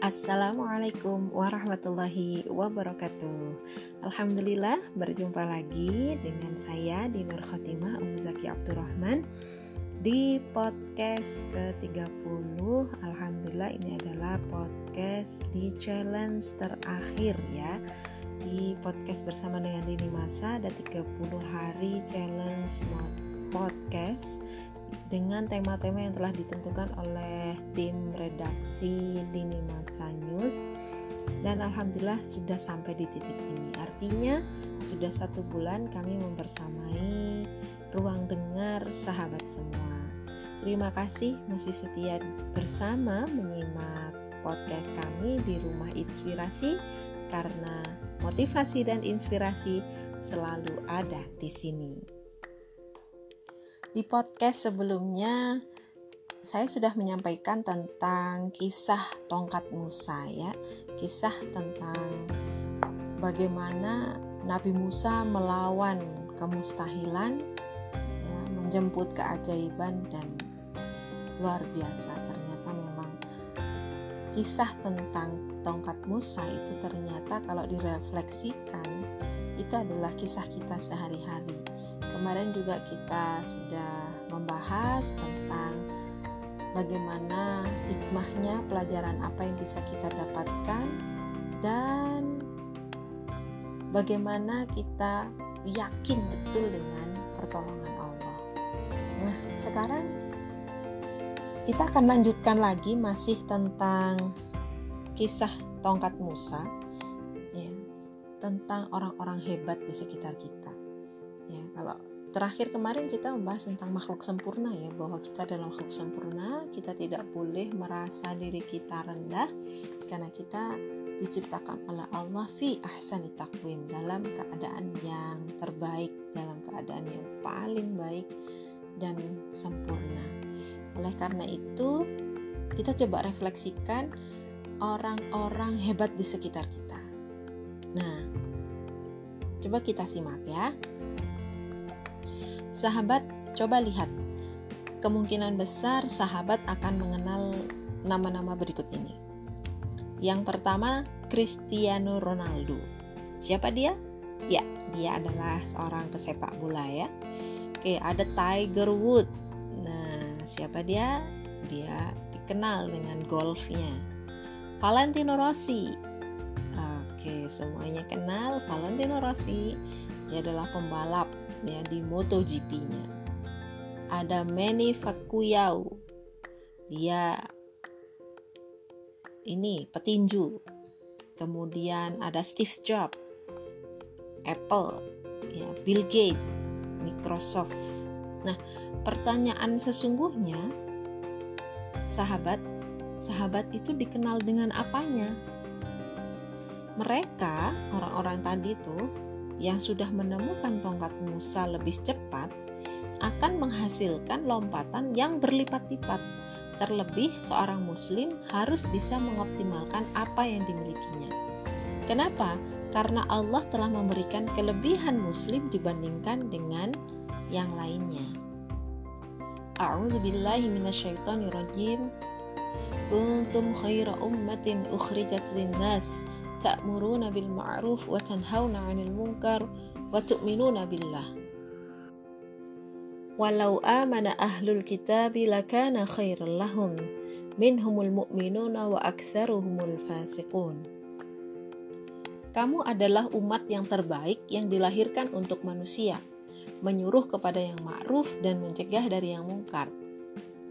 Assalamualaikum warahmatullahi wabarakatuh. Alhamdulillah berjumpa lagi dengan saya di Nur Khotimah Ummu Zaki Abdurrahman Di podcast ke-30 Alhamdulillah ini adalah podcast di challenge terakhir ya. Di podcast bersama dengan Lini Masa ada 30 hari challenge podcast dengan tema-tema yang telah ditentukan oleh tim redaksi Lini Masa News. Dan alhamdulillah sudah sampai di titik ini. Artinya sudah satu bulan kami membersamai ruang dengar sahabat semua. Terima kasih masih setia bersama menyimak podcast kami di rumah inspirasi karena motivasi dan inspirasi selalu ada di sini. Di podcast sebelumnya saya sudah menyampaikan tentang kisah tongkat Musa ya, kisah tentang bagaimana Nabi Musa melawan kemustahilan ya, menjemput keajaiban dan luar biasa. Ternyata memang kisah tentang tongkat Musa itu ternyata kalau direfleksikan itu adalah kisah kita sehari-hari Kemarin juga kita sudah membahas tentang bagaimana hikmahnya pelajaran apa yang bisa kita dapatkan dan bagaimana kita yakin betul dengan pertolongan Allah. Nah, sekarang kita akan lanjutkan lagi masih tentang kisah tongkat Musa ya, tentang orang-orang hebat di sekitar kita ya kalau terakhir kemarin kita membahas tentang makhluk sempurna ya bahwa kita adalah makhluk sempurna kita tidak boleh merasa diri kita rendah karena kita diciptakan oleh Allah fi ahsani takwim dalam keadaan yang terbaik dalam keadaan yang paling baik dan sempurna. Oleh karena itu kita coba refleksikan orang-orang hebat di sekitar kita. Nah coba kita simak ya Sahabat, coba lihat. Kemungkinan besar sahabat akan mengenal nama-nama berikut ini. Yang pertama, Cristiano Ronaldo. Siapa dia? Ya, dia adalah seorang pesepak bola ya. Oke, ada Tiger Wood. Nah, siapa dia? Dia dikenal dengan golfnya. Valentino Rossi. Oke, semuanya kenal Valentino Rossi. Dia adalah pembalap ya di MotoGP-nya. Ada Manny Pacquiao. Dia ini petinju. Kemudian ada Steve Jobs, Apple, ya Bill Gates, Microsoft. Nah, pertanyaan sesungguhnya sahabat sahabat itu dikenal dengan apanya? Mereka, orang-orang tadi tuh yang sudah menemukan tongkat Musa lebih cepat akan menghasilkan lompatan yang berlipat-lipat. Terlebih, seorang Muslim harus bisa mengoptimalkan apa yang dimilikinya. Kenapa? Karena Allah telah memberikan kelebihan Muslim dibandingkan dengan yang lainnya. A'udzu billahi minasyaitonirrajim. Kuntum khaira ummatin ukhrijat lin-nas ta'muruna bil ma'ruf wa tanhauna 'anil munkar wa tu'minuna billah. Walau amana ahlul kitabi lakana khairan lahum minhumul mu'minuna wa aktsaruhumul fasiqun. Kamu adalah umat yang terbaik yang dilahirkan untuk manusia, menyuruh kepada yang ma'ruf dan mencegah dari yang mungkar,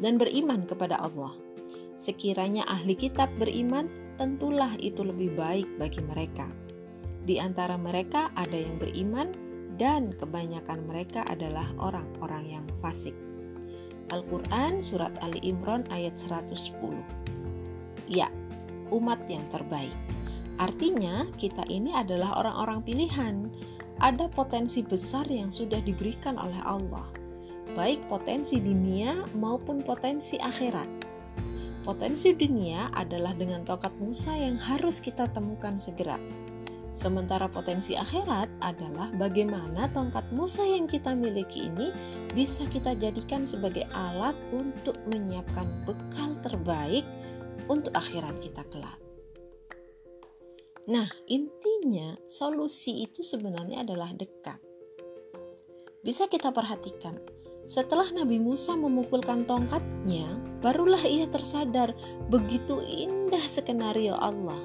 dan beriman kepada Allah. Sekiranya ahli kitab beriman, tentulah itu lebih baik bagi mereka. Di antara mereka ada yang beriman dan kebanyakan mereka adalah orang-orang yang fasik. Al-Quran Surat Ali Imran ayat 110 Ya, umat yang terbaik. Artinya kita ini adalah orang-orang pilihan. Ada potensi besar yang sudah diberikan oleh Allah. Baik potensi dunia maupun potensi akhirat Potensi dunia adalah dengan tokat Musa yang harus kita temukan segera. Sementara potensi akhirat adalah bagaimana tongkat Musa yang kita miliki ini bisa kita jadikan sebagai alat untuk menyiapkan bekal terbaik untuk akhirat kita kelak. Nah, intinya solusi itu sebenarnya adalah dekat. Bisa kita perhatikan, setelah Nabi Musa memukulkan tongkatnya, barulah ia tersadar begitu indah skenario Allah.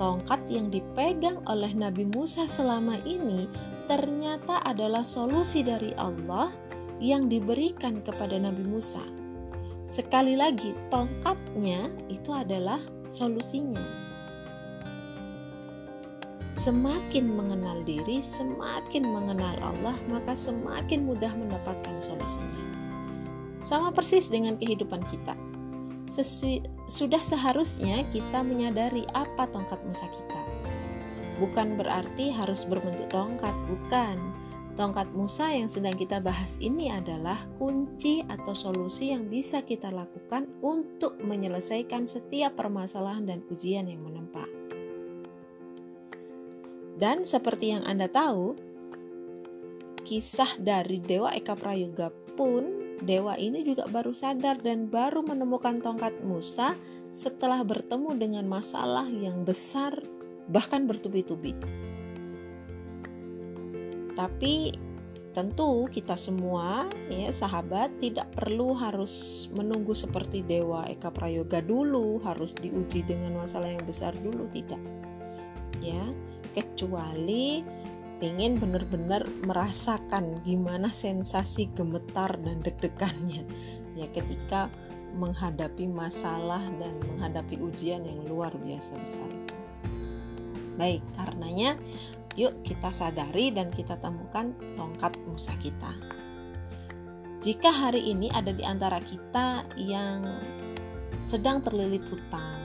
Tongkat yang dipegang oleh Nabi Musa selama ini ternyata adalah solusi dari Allah yang diberikan kepada Nabi Musa. Sekali lagi, tongkatnya itu adalah solusinya semakin mengenal diri, semakin mengenal Allah, maka semakin mudah mendapatkan solusinya. Sama persis dengan kehidupan kita. Sesi, sudah seharusnya kita menyadari apa tongkat Musa kita. Bukan berarti harus berbentuk tongkat, bukan. Tongkat Musa yang sedang kita bahas ini adalah kunci atau solusi yang bisa kita lakukan untuk menyelesaikan setiap permasalahan dan ujian yang menempa. Dan seperti yang Anda tahu, kisah dari Dewa Eka Prayoga pun dewa ini juga baru sadar dan baru menemukan tongkat Musa setelah bertemu dengan masalah yang besar bahkan bertubi-tubi. Tapi tentu kita semua ya sahabat tidak perlu harus menunggu seperti dewa Eka Prayoga dulu harus diuji dengan masalah yang besar dulu tidak. Ya, kecuali pengen benar-benar merasakan gimana sensasi gemetar dan deg-degannya ya ketika menghadapi masalah dan menghadapi ujian yang luar biasa besar itu. Baik, karenanya yuk kita sadari dan kita temukan tongkat Musa kita. Jika hari ini ada di antara kita yang sedang terlilit hutang,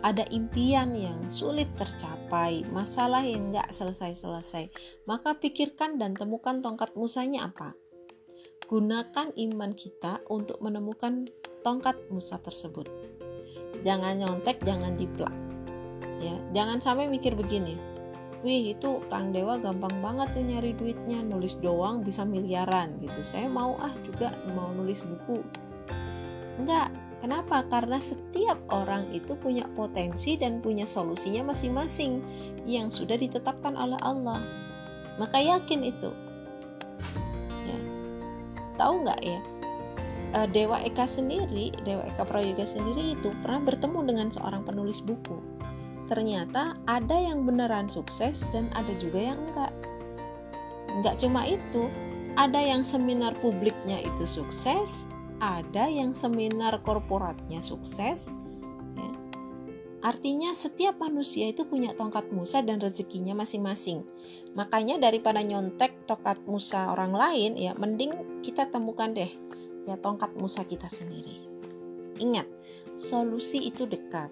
ada impian yang sulit tercapai, masalah yang nggak selesai-selesai, maka pikirkan dan temukan tongkat musanya apa. Gunakan iman kita untuk menemukan tongkat musa tersebut. Jangan nyontek, jangan diplak. Ya, jangan sampai mikir begini. Wih, itu Kang Dewa gampang banget tuh nyari duitnya, nulis doang bisa miliaran gitu. Saya mau ah juga mau nulis buku. Enggak, Kenapa? Karena setiap orang itu punya potensi dan punya solusinya masing-masing yang sudah ditetapkan oleh Allah. Maka yakin itu. Ya. Tahu nggak ya? Eh, Dewa Eka sendiri, Dewa Eka Prayoga sendiri itu pernah bertemu dengan seorang penulis buku. Ternyata ada yang beneran sukses dan ada juga yang enggak. Enggak cuma itu, ada yang seminar publiknya itu sukses, ada yang seminar korporatnya sukses ya. Artinya setiap manusia itu punya tongkat Musa dan rezekinya masing-masing. Makanya daripada nyontek tongkat Musa orang lain ya mending kita temukan deh ya tongkat Musa kita sendiri. Ingat, solusi itu dekat.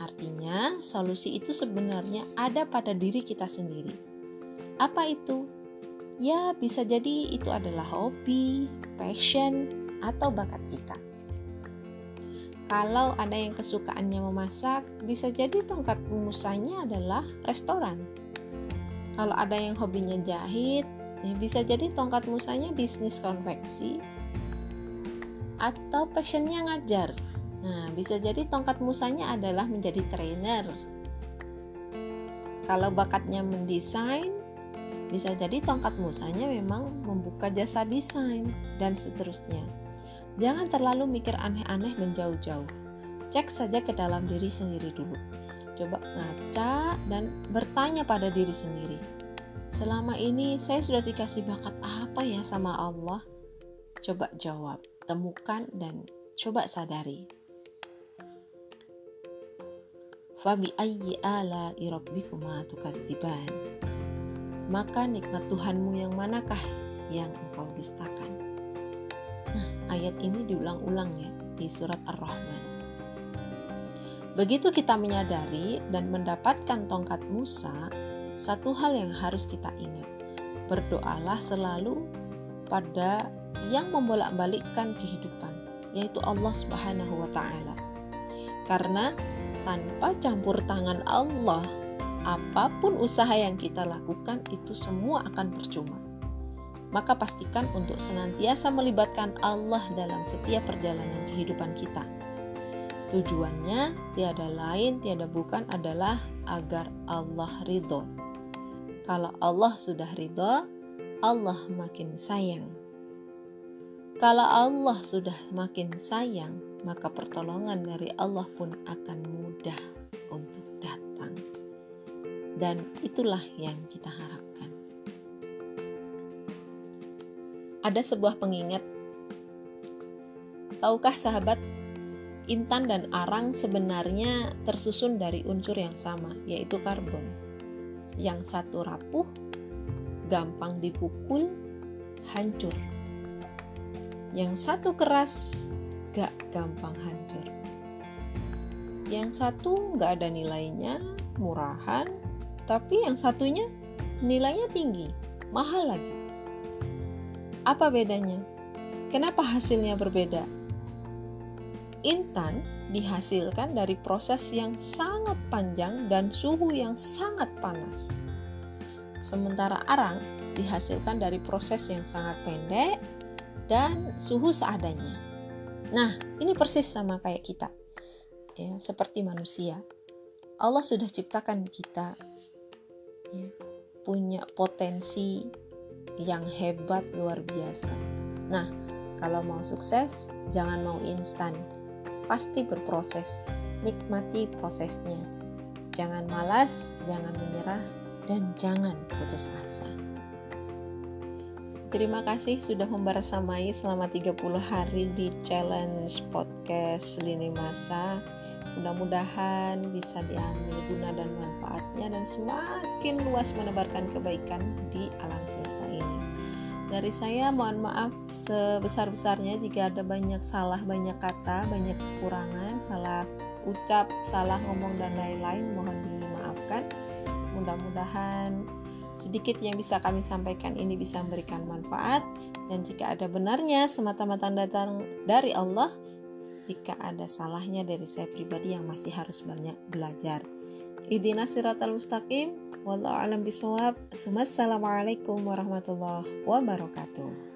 Artinya solusi itu sebenarnya ada pada diri kita sendiri. Apa itu? Ya, bisa jadi itu adalah hobi, passion, atau bakat kita. Kalau ada yang kesukaannya memasak, bisa jadi tongkat musanya adalah restoran. Kalau ada yang hobinya jahit, ya bisa jadi tongkat musanya bisnis konveksi atau passionnya ngajar. Nah, bisa jadi tongkat musanya adalah menjadi trainer. Kalau bakatnya mendesain, bisa jadi tongkat musanya memang membuka jasa desain dan seterusnya. Jangan terlalu mikir aneh-aneh dan jauh-jauh. Cek saja ke dalam diri sendiri dulu. Coba ngaca dan bertanya pada diri sendiri. Selama ini saya sudah dikasih bakat apa ya sama Allah? Coba jawab, temukan dan coba sadari. Fabi ayyi ala irabbikuma tukadziban. Maka nikmat Tuhanmu yang manakah yang engkau dustakan? Ayat ini diulang-ulang ya di surat Ar-Rahman. Begitu kita menyadari dan mendapatkan tongkat Musa, satu hal yang harus kita ingat, berdoalah selalu pada yang membolak-balikkan kehidupan, yaitu Allah Subhanahu wa taala. Karena tanpa campur tangan Allah, apa pun usaha yang kita lakukan itu semua akan percuma maka pastikan untuk senantiasa melibatkan Allah dalam setiap perjalanan kehidupan kita. Tujuannya tiada lain, tiada bukan adalah agar Allah ridho. Kalau Allah sudah ridho, Allah makin sayang. Kalau Allah sudah makin sayang, maka pertolongan dari Allah pun akan mudah untuk datang. Dan itulah yang kita harapkan. Ada sebuah pengingat. Tahukah sahabat, intan dan arang sebenarnya tersusun dari unsur yang sama, yaitu karbon. Yang satu rapuh, gampang dipukul, hancur. Yang satu keras, gak gampang hancur. Yang satu gak ada nilainya, murahan, tapi yang satunya nilainya tinggi, mahal lagi. Apa bedanya? Kenapa hasilnya berbeda? Intan dihasilkan dari proses yang sangat panjang dan suhu yang sangat panas. Sementara arang dihasilkan dari proses yang sangat pendek dan suhu seadanya. Nah, ini persis sama kayak kita. Ya, seperti manusia. Allah sudah ciptakan kita ya, punya potensi yang hebat luar biasa. Nah, kalau mau sukses, jangan mau instan. Pasti berproses. Nikmati prosesnya. Jangan malas, jangan menyerah, dan jangan putus asa. Terima kasih sudah membersamai selama 30 hari di challenge podcast Lini Masa. Mudah-mudahan bisa diambil guna dan manfaatnya dan semakin luas menebarkan kebaikan di alam semesta ini. Dari saya mohon maaf sebesar-besarnya jika ada banyak salah, banyak kata, banyak kekurangan, salah ucap, salah ngomong dan lain-lain mohon dimaafkan. Mudah-mudahan sedikit yang bisa kami sampaikan ini bisa memberikan manfaat dan jika ada benarnya semata-mata datang dari Allah jika ada salahnya dari saya pribadi yang masih harus banyak belajar. Idina siratal mustaqim wallahu alam bisawab. Wassalamualaikum warahmatullahi wabarakatuh.